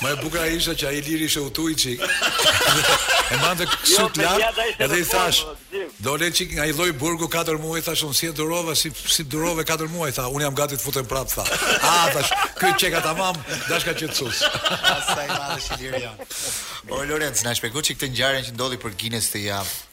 Më e bukra ishte që ai Iliri ishte ulur një çik E mbante kështu jo, sytë lart Edhe i thashë Dole një çik nga një lloj burgu 4 muaj I thashë unë si e durove Si, si durove 4 muaj I tha unë jam gati të futem prap tha A thashë Ky qenka tamam Dashka që të sus A sa i madh është Iliriani O Lorenz, na shpjego çik këtë ngjarjen që ndodhi për Guinness këtë javë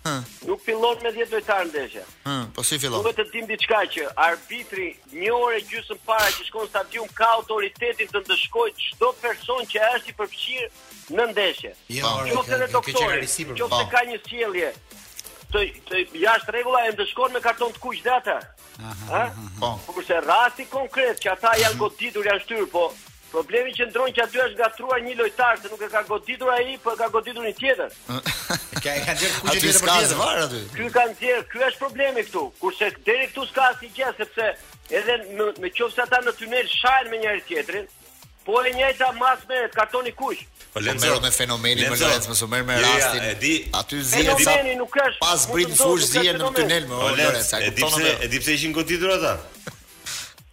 Hë. Nuk fillon me 10 lojtarë ndeshja. Hë, po si fillon? Duhet të dimë diçka që arbitri një orë e gjysmë para që shkon në stadium ka autoritetin të ndëshkojë çdo person që është i përfshirë në ndeshje. Po, po, ore, qoftë edhe doktori, qoftë po. ka një sjellje të, të jashtë rregullave e ndëshkon me karton të kuq dhe atë. Aha. Po. Kurse rasti konkret që ata janë goditur, janë shtyrë, po Problemi qëndron që aty është ngatërruar një lojtar se nuk e ka goditur ai, po e ka goditur një tjetër. Ia ka dhënë të kuqin tjetër për tjetër. S'ka VAR aty. Ky ka nxjerr, ky është problemi këtu. Kurse deri këtu s'ka asnjë gjë sepse edhe në në qoftë se ata në tunel shahen me njëri tjetrin, po e njëjta masë me karton të kuq. Po le të merremi me fenomenin mor Lorenz mos u merr me rastin. E di, aty zihen sa. nuk është. Pa zbrit në fushë zihen në tunel mor Lorenz. E di pse, e di pse ishin goditur ata.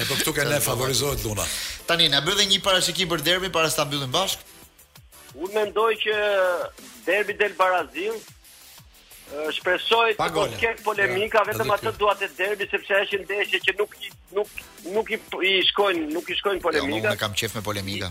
E po këtu kanë favorizohet Luna. Tani na bëj dhe një parashikim për derbin para se ta mbyllim bashkë. Unë mendoj që derbi del barazim shpresoj të mos ketë polemika ja, vetëm atë dua te derbi sepse është ndeshje që nuk nuk nuk i, i shkojnë nuk i shkojnë polemika. Ja, unë kam qejf me polemika.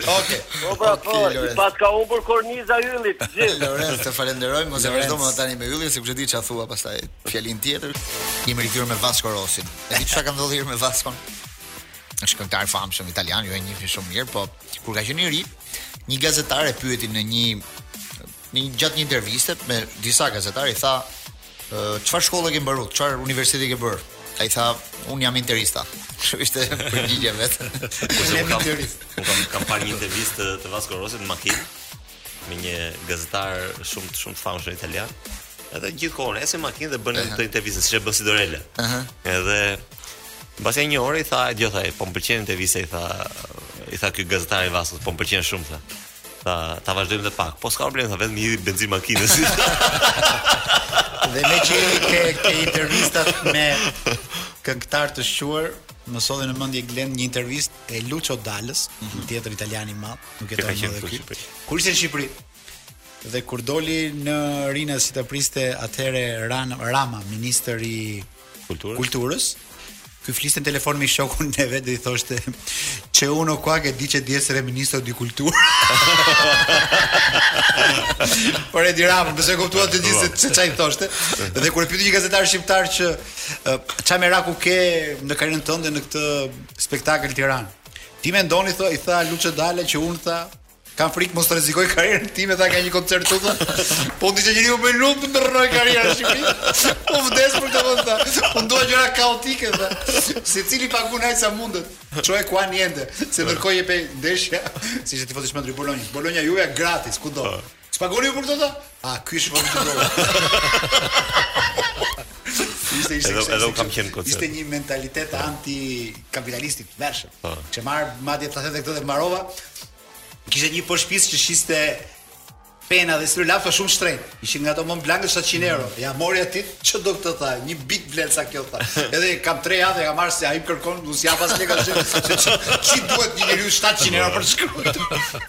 Ok. Po pra, po, i pas ka humbur korniza yllit, gjithë. Lorenz, të falenderoj, mos e vazhdo më tani me yllin, se kush e di çfarë thua pastaj fjalinë tjetër. Jemi rikthyer me Vasco Rossin. E di çfarë ka ndodhur me Vascon? Është këngëtar i famshëm italian, ju e njihni shumë mirë, po kur ka qenë i ri, një gazetar e pyeti në një në një gjatë një interviste me disa gazetarë i tha Çfarë shkolle ke mbaruar? Çfarë universiteti ke bërë? Ai tha, unë jam interista. Kështu ishte përgjigja vet. Unë jam interist. Unë kam kam parë një intervistë të Vasco Rossit në makinë me një gazetar shumë shumë të famshëm italian. Edhe gjithë kohën ecën makina dhe bën këtë intervistë siç e bën Sidorela. Ëh. Edhe mbas një ore i tha, "Jo tha, po më pëlqen intervista", i tha, i tha ky gazetari Vascos, "Po më pëlqen shumë", tha. Ta ta vazhdojmë edhe pak. Po s'ka problem, tha vetëm hidhi benzinë makinës. Dhe meqë jemi ke, ke intervistat me këngëtar të shquar, më solli në mendje Glen një intervistë e Lucio Dallës, mm -hmm. tjetër italian i madh, nuk jeton edhe ky. Kur ishte në Shqipëri? Dhe kur doli në Rinas e priste atëherë Ran Rama, ministri i Kulturës. Kulturës. Ky fliste në telefon me shokun e vet dhe i thoshte që unë ho qua che dice di essere ministro di cultura. Por Edi Rama, s'e kuptoi të dish se ça i thoshte. Dhe kur e pyeti një gazetar shqiptar që ça meraku ke në karrierën tënde në këtë spektakël Tiranë. Ti mendoni tha, i tha Lucio Dalla që unë tha Kam frikë mos të rrezikoj karrierën time tha nga një koncert tutë. Po ti jeni më lum të rrënoj karrierën në Shqipëri. Po vdes për këtë vend tha. Po ndodhin gjëra kaotike tha. Secili paguan ai sa mundet. Ço e kuan ende, se ndërkohë jepej ndeshja, se ishte tifoz i çmendur i Bolonjës. Bolonja juaja gratis kudo. Ç'pagoni ju për këto ta? A ky është vërtet i dobët? Ishte ishte edhe, edhe kam qenë kotë. Ishte një mentalitet pa. Po. anti kapitalistik tmerrshëm. Po. Që marr madje ta them këtë dhe mbarova. Kishte një poshtë shpisë që shiste pena dhe stilografa shumë shtrejt. Ishin nga ato Montblanc-ët 700 euro. Ja mori aty ç'e do këtë tha, një Bic vlen sa kjo tha. Edhe kam 3 javë kam marrë se ai kërkon, nuk ja pas lekë asgjë. Ç'i duhet një njeriu 700 euro për shkruajtur.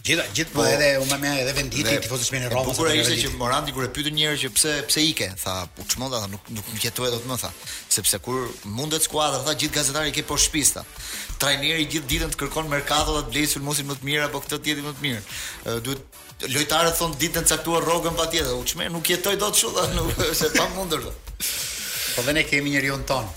Gjithë gjithë po, po edhe u më edhe Venditti dhe, tifoz i çmendur i Romës. Por ai ishte që Morandi kur e pyetën një herë që pse pse ike, tha u çmenda tha nuk nuk më jetoj dot më tha, sepse kur mundet skuadra tha gjithë gazetarët ke poshtë shpisë tha. Trajneri gjithë ditën të kërkon merkato të blejë sulmuesin më të mirë apo këtë tjetër më të mirë. Duhet lojtarët thonë ditën e caktuar rrogën patjetër, u çmë nuk jetoj dot kështu tha, nuk është e pamundur. Po dhe ne kemi njeriun tonë.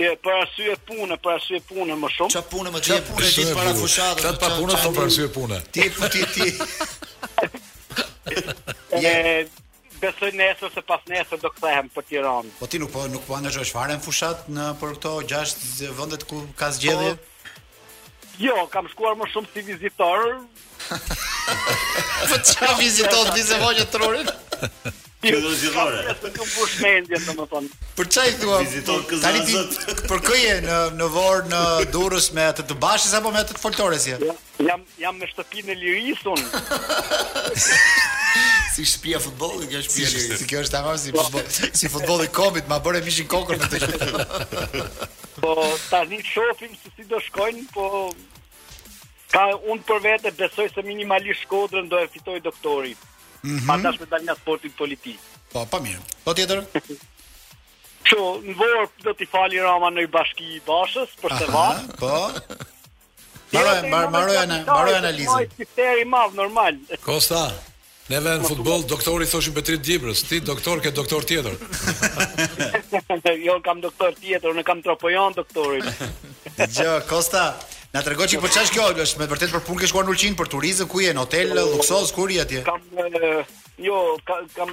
E për arsye pune, për arsye pune më shumë. Çfarë pune bën ti? Çfarë pune ti para fushatës? Çfarë pa pune thonë për arsye pune? Ti po ti ti. Je besoj nesër se pasnesër do kthehem për Tiranë. Po ti nuk po nuk po angazhohesh fare në fushatë nëpër këto gjashtë vendet ku ka zgjedhje? Po, Jo, kam shkuar më shumë si vizitor. Po ça viziton ti se vizitor trurin? Ti do të zgjidhore. Të kam bush mendje domethënë. Për çaj thua? Viziton këzazët. Tani ti për kë je në në Vor, në Durrës me atë të Bashës apo me atë të Foltores je? Jo, Jam jam në shtëpinë e lirisë unë. si shtëpia e futbollit, kjo është shtëpia e lirisë. Si kjo është tamam si futboll, si futbolli i kombit, ma bëre mishin kokën me të gjithë. po tani shohim se si do shkojnë, po ka unë për vete besoj se minimalisht Shkodrën do e fitojë doktori. Mm -hmm. Ata është dalë nga sporti politik. Po, pa mirë. Po tjetër? Që në Vorë do t'i fali Rama një bashki Bashës, për se vanë. Po? Maro, maro, maro, maro analizën. Ai çifteri i madh normal. Kosta, ne në futboll, doktor i thoshin Petrit Dibrës, ti doktor ke doktor tjetër. jo kam doktor tjetër, unë kam tropojan doktorin. Jo, Kosta, na trego çik po ça është kjo, është me vërtet për punë ke shkuar në Ulqin për turizëm, ku je në hotel luksoz, kur je atje? Kam jo, kam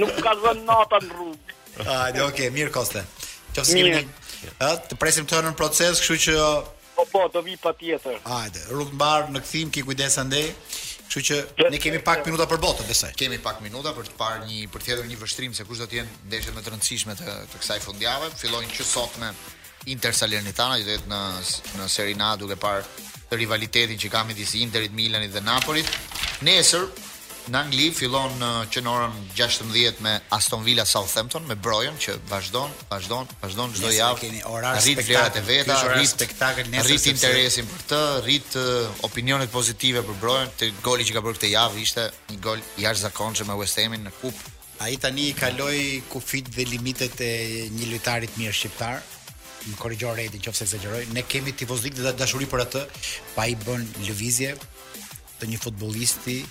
Nuk më ka zënë nata në rrugë. Hajde, okay, mirë Koste. Qoftë se kemi ë të presim të hënën proces, kështu që Po po, do vi patjetër. Hajde, rrugë të mbarë në kthim, ki kujdes andej. Kështu që ne kemi pak minuta për botën, besoj. Kemi pak minuta për të parë një për të hedhur një vështrim se kush do të jenë ndeshjet më të rëndësishme të, të kësaj fundjave. Fillojnë që sot me Inter Salernitana që do jetë në në Serie A duke parë rivalitetin që ka midis Interit, Milanit dhe Napolit. Nesër në Angli fillon në që në orën 16 me Aston Villa Southampton me Brojën që vazhdon, vazhdon, vazhdon çdo javë. Kemi orar rrit vlerat e veta, rrit spektakël nesër. Rrit interesin për të, rrit opinionet pozitive për Brojën. Te goli që ka bërë këtë javë ishte një gol i jashtëzakonshëm me West Hamin në kupë. Ai tani i kaloi kufijtë dhe limitet e një lojtari të mirë shqiptar. Më korrigjo Redi nëse ekzagjeroj. Ne kemi tifozllik dhe dashuri për atë, po ai bën lëvizje të një futbollisti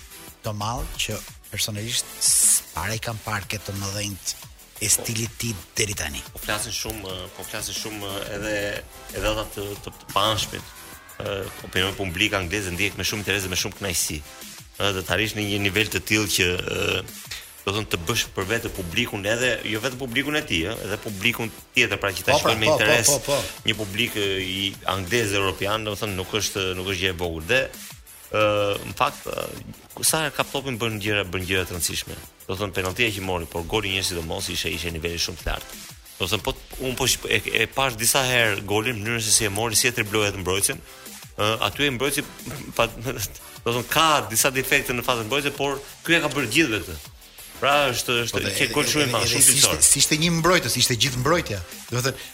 të madh që personalisht para i kam parë ke të mëdhenjtë e po. stilit tij deri tani. Po flasin shumë, po flasin shumë edhe edhe ata të të, të panshpit. Opinioni publik anglez e ndjek me shumë interes dhe me shumë kënaqësi. Ëh, do të arrish në një nivel të tillë që domethënë të bësh për vete publikun edhe jo vetëm publikun e tij, edhe publikun tjetër, pra që ta po, pra, shikojnë me po, po, interes. Po, po, po. Një publik anglez dhe europian, domethënë nuk është nuk është gjë e vogël dhe ë në fakt sa kap topin bën gjëra bën gjëra të rëndësishme. Do thënë penallti që mori, por goli njëri sidomos ishte ishte i nivelit shumë të lartë. Do thënë po un po e, e pashë disa herë golin në mënyrën se si e mori si e dribloi atë mbrojtësin. Ë aty e mbrojtësi pa do thënë ka disa defekte në fazën mbrojtëse, por ky e ka bërë gjithë vetë. Pra është është po që gol shumë i madh, shumë i S'ishte një mbrojtës, ishte gjithë mbrojtja. Do thënë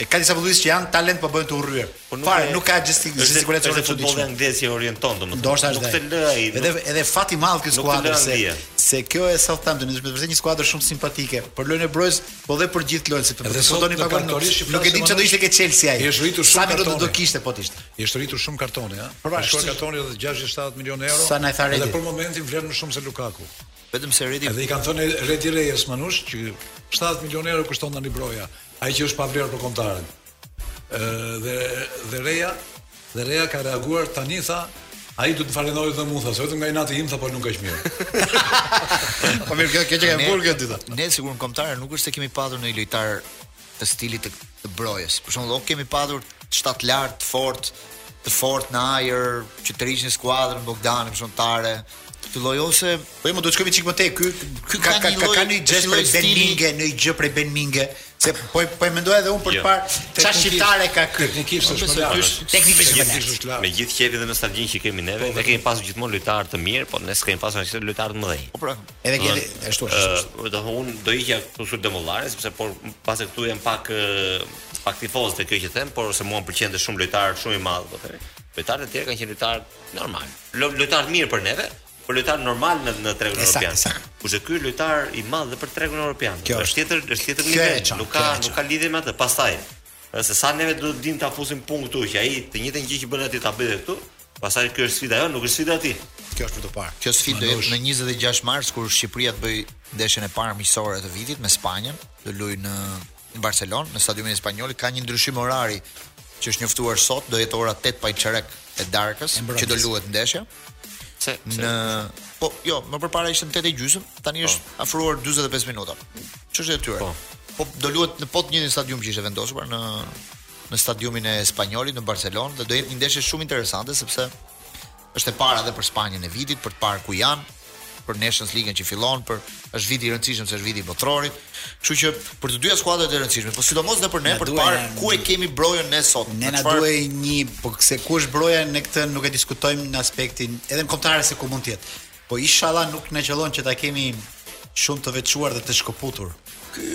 E ka disa futbollistë që janë talent po bëhen të urryer. Po nuk fare, nuk ka gjestik, gjestikulacion të çuditshëm. Futbolli anglez i orienton domethënë. Ndoshta nuk të lë ai. Edhe edhe fat i madh kjo skuadër se se kjo e Southampton është vërtet një skuadër shumë simpatike. Për lojën e Brojës, po dhe për gjithë lojën sepse të futoni pa gol. Nuk e di çfarë do ishte ke Chelsea ai. Është rritur shumë kartoni. Sa do kishte po t'ishte. Është rritur shumë kartoni, ha. Pra, shkoi kartoni edhe 60 70 milionë euro. Sa na tha Edhe për momentin vlen më shumë se Lukaku. Vetëm se Edi Edhe i kanë thënë Edi Rejës Manush që 70 milionë euro kushton tani Broja, ai që është pa vlerë për kombëtaren. Ë dhe dhe Reja dhe Reja ka reaguar tani tha Ai do të falenderojë dhe mua, se vetëm nga inati im tha po nuk është mirë. Po mirë, kjo që ka burgë ditë. Ne sigurisht kombëtare nuk është se kemi patur një lojtar të stilit të, të Brojës. Për shembull, ok kemi patur shtatlartë, të fortë, të fortë në ajër që të ngrinin skuadrën Bogdani, për shembull Tare, të lloj ose po më duhet të shkoj çik më tej ky ky ka ka ka një gjë prej Ben Minge në një gjë prej Ben Minge se po po e mendoj edhe un për të jo. parë ça shqiptare ka ky teknikisht është më lart teknikisht më lart me gjithë qejfin dhe nostalgjinë që kemi neve po, ne kemi pasur gjithmonë lojtarë të mirë po ne s'kemi pasur asnjëherë lojtarë të mëdhenj po pra Edhe kjo ashtu është. Do un do hiqja këtu Sul Demollarin sepse por pas këtu jam pak pak tifoz te kjo që them, por se mua më pëlqente shumë lojtar shumë i madh do thënë. Lojtarët e tjerë kanë qenë lojtarë normalë. Lojtarë të mirë për neve, po lojtarë normalë në në tregun europian. Kurse ky lojtar i madh dhe për tregun europian. Kjo është tjetër, është tjetër nivel. Nuk ka nuk ka lidhje me atë. Pastaj Ëh, se sa neve do të dimë ta fusim në punë këtu që ai të njëjtën gjë që bën aty ta bëjë këtu. Pastaj kjo është sfida jonë, nuk është sfida e tij. Kjo është për të parë. Kjo sfidë do jetë në 26 mars kur Shqipëria të bëjë ndeshjen e parë miqësore të vitit me Spanjën, do luhet në Barcelonë, në stadiumin e Espanjolit ka një ndryshim orari që është njoftuar sot, do jetë ora 8 pa çerek e darkës që do luhet ndeshja. Se, se në po jo, më përpara ishte në 8 e gjysëm, tani po. është afruar 45 minuta. Çështje e tyre. Po. Po do luhet në po atë stadium që ishte vendosur pra, në në stadiumin e Espanjolit në Barcelonë dhe do jetë një ndeshje shumë interesante sepse është e para edhe për Spanjën e vitit, për të parë ku janë. për Nations League-n që fillon por është vit i rëndësishëm se është viti i botrorit. Kështu që për të dyja skuadrat e rëndësishme, po sidomos edhe për ne për të parë ku e kemi Brojën ne sot. Ne na duhet një, po se ku është Broja ne këtë nuk e diskutojmë në aspektin edhe në kombëtare se ku mund të jetë. Po ishalla nuk na qëllon që ta kemi shumë të veçuar dhe të shkëputur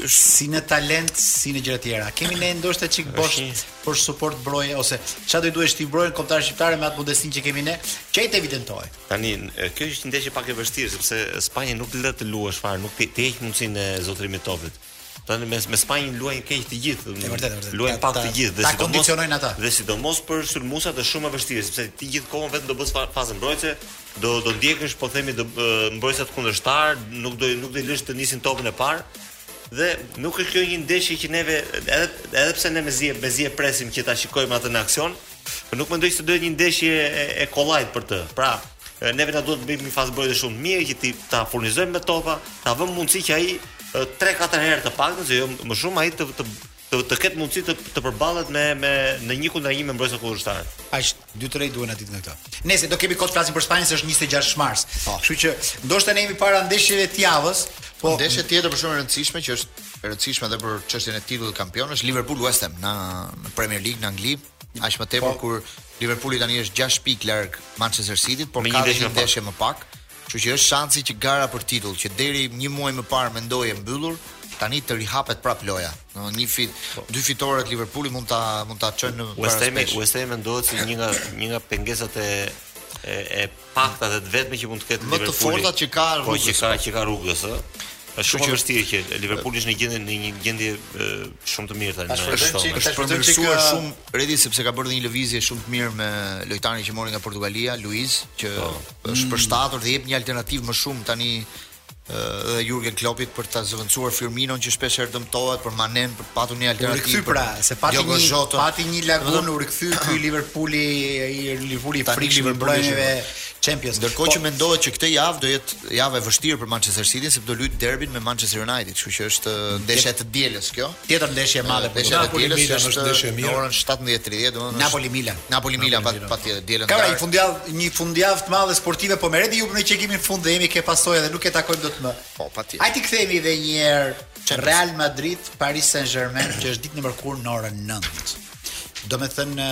si në talent, si në gjëra të tjera. Kemi ne ndoshta çik bosh për suport Broje ose çfarë do i duhej shti Brojës në kombëtaren shqiptare me atë modesti që kemi ne, që ai të evidentojë. Tani, kjo është një ndeshje pak e vështirë sepse Spanja nuk lë të luash fare, të heq mundësinë e zotërimit topit. Tani me me Spanjën luajnë keq të gjithë. Është e vërtetë, e vërtetë. Luajnë pak të gjithë dhe sidomos kondicionojnë ata. Dhe sidomos për sulmuesat është shumë e vështirë sepse ti gjithë kohën vetëm do bësh fazën mbrojtëse, do do ndjekësh po themi do mbrojtësat kundërshtarë, nuk do nuk do i lësh të nisin topin e parë. Dhe nuk është kjo një ndeshje që neve edhe edhe pse ne mezi mezi e presim që ta shikojmë atë në aksion, Nuk mendoj se do jetë një ndeshje e, e kollajtë për të. Pra, ne vetë duhet të bëjmë një fazë mbrojtje shumë mirë që të ta furnizojmë me topa, ta vëmë në mundësi që ai 3-4 herë të paktën se jo më shumë ai të të të, të ketë mundësi të të përballet me me në një kundër një me mbrojtësin kundërshtar. Aq 2-3 duhen atij nga këta. Nëse do kemi kohë të flasim për Spanjën se është 26 mars. Po. Kështu që ndoshta ne jemi para ndeshjeve të javës, Po ndeshje tjetër për shumë e rëndësishme që është e rëndësishme edhe për çështjen e titullit kampion është Liverpool West Ham në në Premier League në Angli, aq më tepër po. kur Liverpooli tani është 6 pikë larg Manchester City, por ka një ndeshje më pak. Kështu që është shansi që gara për titull që deri një muaj më parë mendohej e mbyllur, tani të rihapet prapë loja. Në një fit, po. dy fitore të Liverpoolit mund ta mund ta çojnë në West Ham. West Ham mendohet si një nga një nga pengesat e e pakta dhe të vetme që mund të ketë Liverpooli. Më të fortat që ka rrugës. Po që ka, që ka rrugës, ë. Është shumë e vështirë që Liverpooli është në gjendje në një gjendje shumë të mirë tani. Është përmirësuar shumë Redi sepse ka bërë dhe një lëvizje shumë të mirë me lojtarin që mori nga Portugalia, Luiz, që po. është përshtatur dhe jep një alternativë më shumë tani dhe Jurgen Kloppit për ta zëvendësuar Firminon që shpesh herë dëmtohet për Manen për të patur një alternativë. Rikthy pra, se pati një Jota. pati një lagunë u rikthy ky Liverpooli, ai Liverpooli i frikshëm i Champions. Ndërkohë po, që mendohet që këtë javë do jetë javë e vështirë për Manchester City sepse do luajë derbin me Manchester United, kështu që është ndeshja e së dielës kjo. Tjetër ndeshje e madhe pra Napoli Milan është ndeshje e mirë. Orën 17:30, domethënë Napoli Milan. Napoli Milan pa patjetër të dielën. Ka një fundjavë, një fundjavë të madhe sportive, po merrni ju që e kemi në fund dhe jemi ke Pasoja dhe nuk e takojmë dot më. Po, patjetër. Hajde t'i kthehemi edhe një herë Real Madrid Paris Saint-Germain që është ditën e mërkurë në orën 9. Domethënë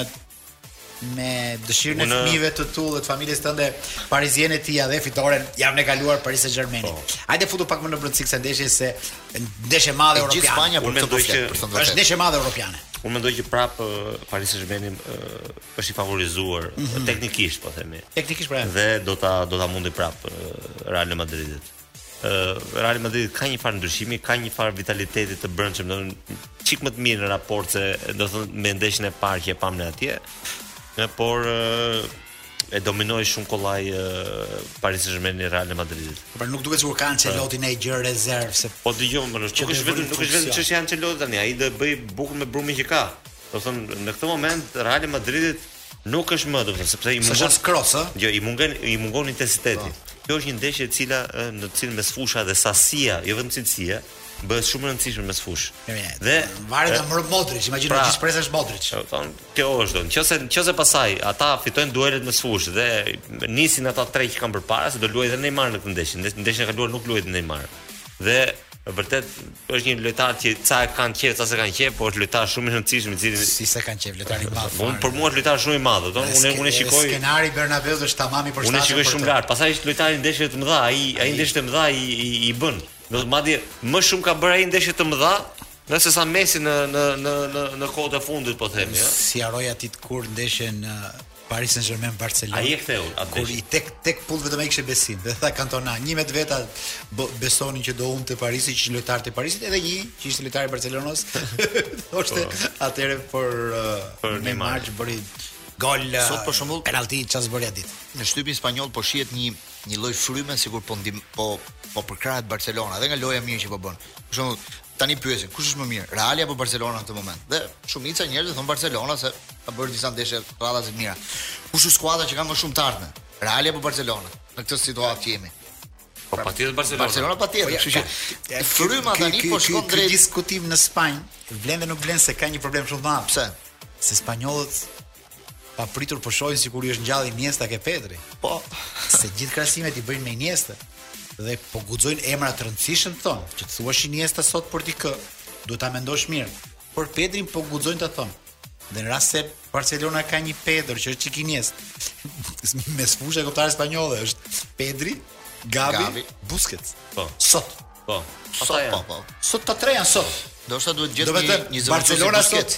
me dëshirën e fëmijëve të tu dhe të familjes tënde pariziane ti ia dhe fitoren javën e kaluar Paris Saint-Germain. Po. Hajde futu pak më në brëndësi kësaj ndeshje se është ndeshje e madhe europiane. Gjithë Spanja për këtë që është ndeshje e madhe europiane. Unë mendoj që prapë Paris Saint-Germain është i favorizuar mhm. teknikisht, po themi. Teknikisht pra. Dhe do ta do ta mundi prapë Real Madridin. Real Madrid ka një farë ndryshimi, ka një farë vitaliteti të brendshëm, një çik më të mirë në raport domethënë me ndeshjen e parë që e pamë në atje. E, por e dominoi shumë kollaj Paris Saint-Germaini Real Madridin. Po pra nuk duket sikur ka Ancelotti ndonjë gjë rezervë se po dëgjomë, nuk është vetëm nuk është vetëm çështja e Ancelottit tani, ai do të bëjë bukën me brumin që ka. Domethënë në këtë moment Real Madridit Nuk është më, domethënë, sepse i mungon Kroos, ë? Jo, i mungon, i mungon intensiteti. Po. Kjo është një ndeshje e cila në të cilën mesfusha dhe sasia, jo vetëm cilësia, bëhet shumë e rëndësishme mesfushë. Dhe varet nga mërë Modric, imagjino pra, që presesh Modric. Don, kjo është don. Nëse nëse pasaj ata fitojnë duelet mesfushë dhe nisin ata tre që kanë përpara se do luajë dhe Neymar në këtë ndeshje. Ndeshjen e kaluar nuk luajti Neymar. Dhe Vërtet është një lojtar që ca e kanë qejf, ca s'e kanë qejf, por është lojtar shumë i rëndësishëm i cili si s'e kanë qejf lojtar i madh. Unë për mua është lojtar shumë i madh, do të thonë unë unë shikoj skenari Bernabeu është tamam i përshtatshëm. Unë shikoj shumë lart, pastaj është lojtar i ndeshjeve të mëdha, ai ai ndeshjet e mëdha i i, i bën. Do të madje më shumë ka bërë ai ndeshje të mëdha se sa Messi në në në në në kohët e fundit po themi, ëh. S'e harroj atë kur ndeshjen Paris Saint-Germain Barcelona. Ai e ktheu atë. Kur i tek tek pull vetëm ai kishte besim. Dhe tha Cantona, një mijë veta besonin që do humbte Parisi, që një lojtar të Parisit edhe një që ishte lojtar i Barcelonës. Thoshte po. atëherë për uh, për Neymar që bëri gol. Uh, Sot për shembull penalti çfarë bëri atë ditë. Në shtypin spanjoll po shihet një një lloj fryme sikur po ndim po po përkrahet Barcelona dhe nga loja mirë që po bën. Për shembull, Tani pyesin, kush është më mirë, Real apo Barcelona në këtë moment? Dhe shumica e njerëzve thonë Barcelona se ka bërë disa ndeshje radhazi të mira. Kush është skuadra që ka më shumë të ardhme, Reali apo Barcelona në këtë situatë që jemi? Po pra, patjetër Barcelona. Barcelona patjetër, po kështu që fryma tani po shkon drejt diskutim në Spanjë, vlen dhe nuk vlen se ka një problem shumë të madh. Pse? Se spanjollët Papritur po shohin sikur i është ngjallur Iniesta ke Pedri. Po, se gjithë krahasimet i bëjnë me Iniesta dhe po guxojnë emra të rëndësishëm thon, që të thuash Iniesta sot për dikë, duhet ta mendosh mirë. Por Pedrin po guxojnë ta thon. Dhe në rast se Barcelona ka një Pedër që është si Iniesta. Mesfusha e kombëtares spanjolle është Pedri, Gavi, Gavi. Busquets. Po. Sot. Po. Sot po, po. Sot të treja sot. Do të thotë duhet gjithë një një zëvendës Barcelona sot.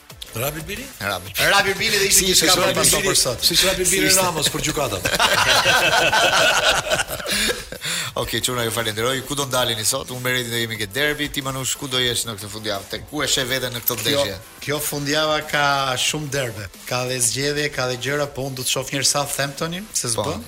Rabi Bili? Rabi. Rabi Bili dhe ishte gjithçka për paso për sot. Siç Rabi Bili si Ramos për gjykatën. Okej, okay, çuna ju falenderoj. Ku do ndaleni sot? Unë me Retin do jemi ke derbi, ti Manush ku do jesh në këtë fundjavë? Te ku e sheh veten në këtë ndeshje? Kjo, kjo fundjava ka shumë derbe. Ka dhe zgjedhje, ka dhe gjëra, po unë do të shoh një Southamptonin, se s'bën?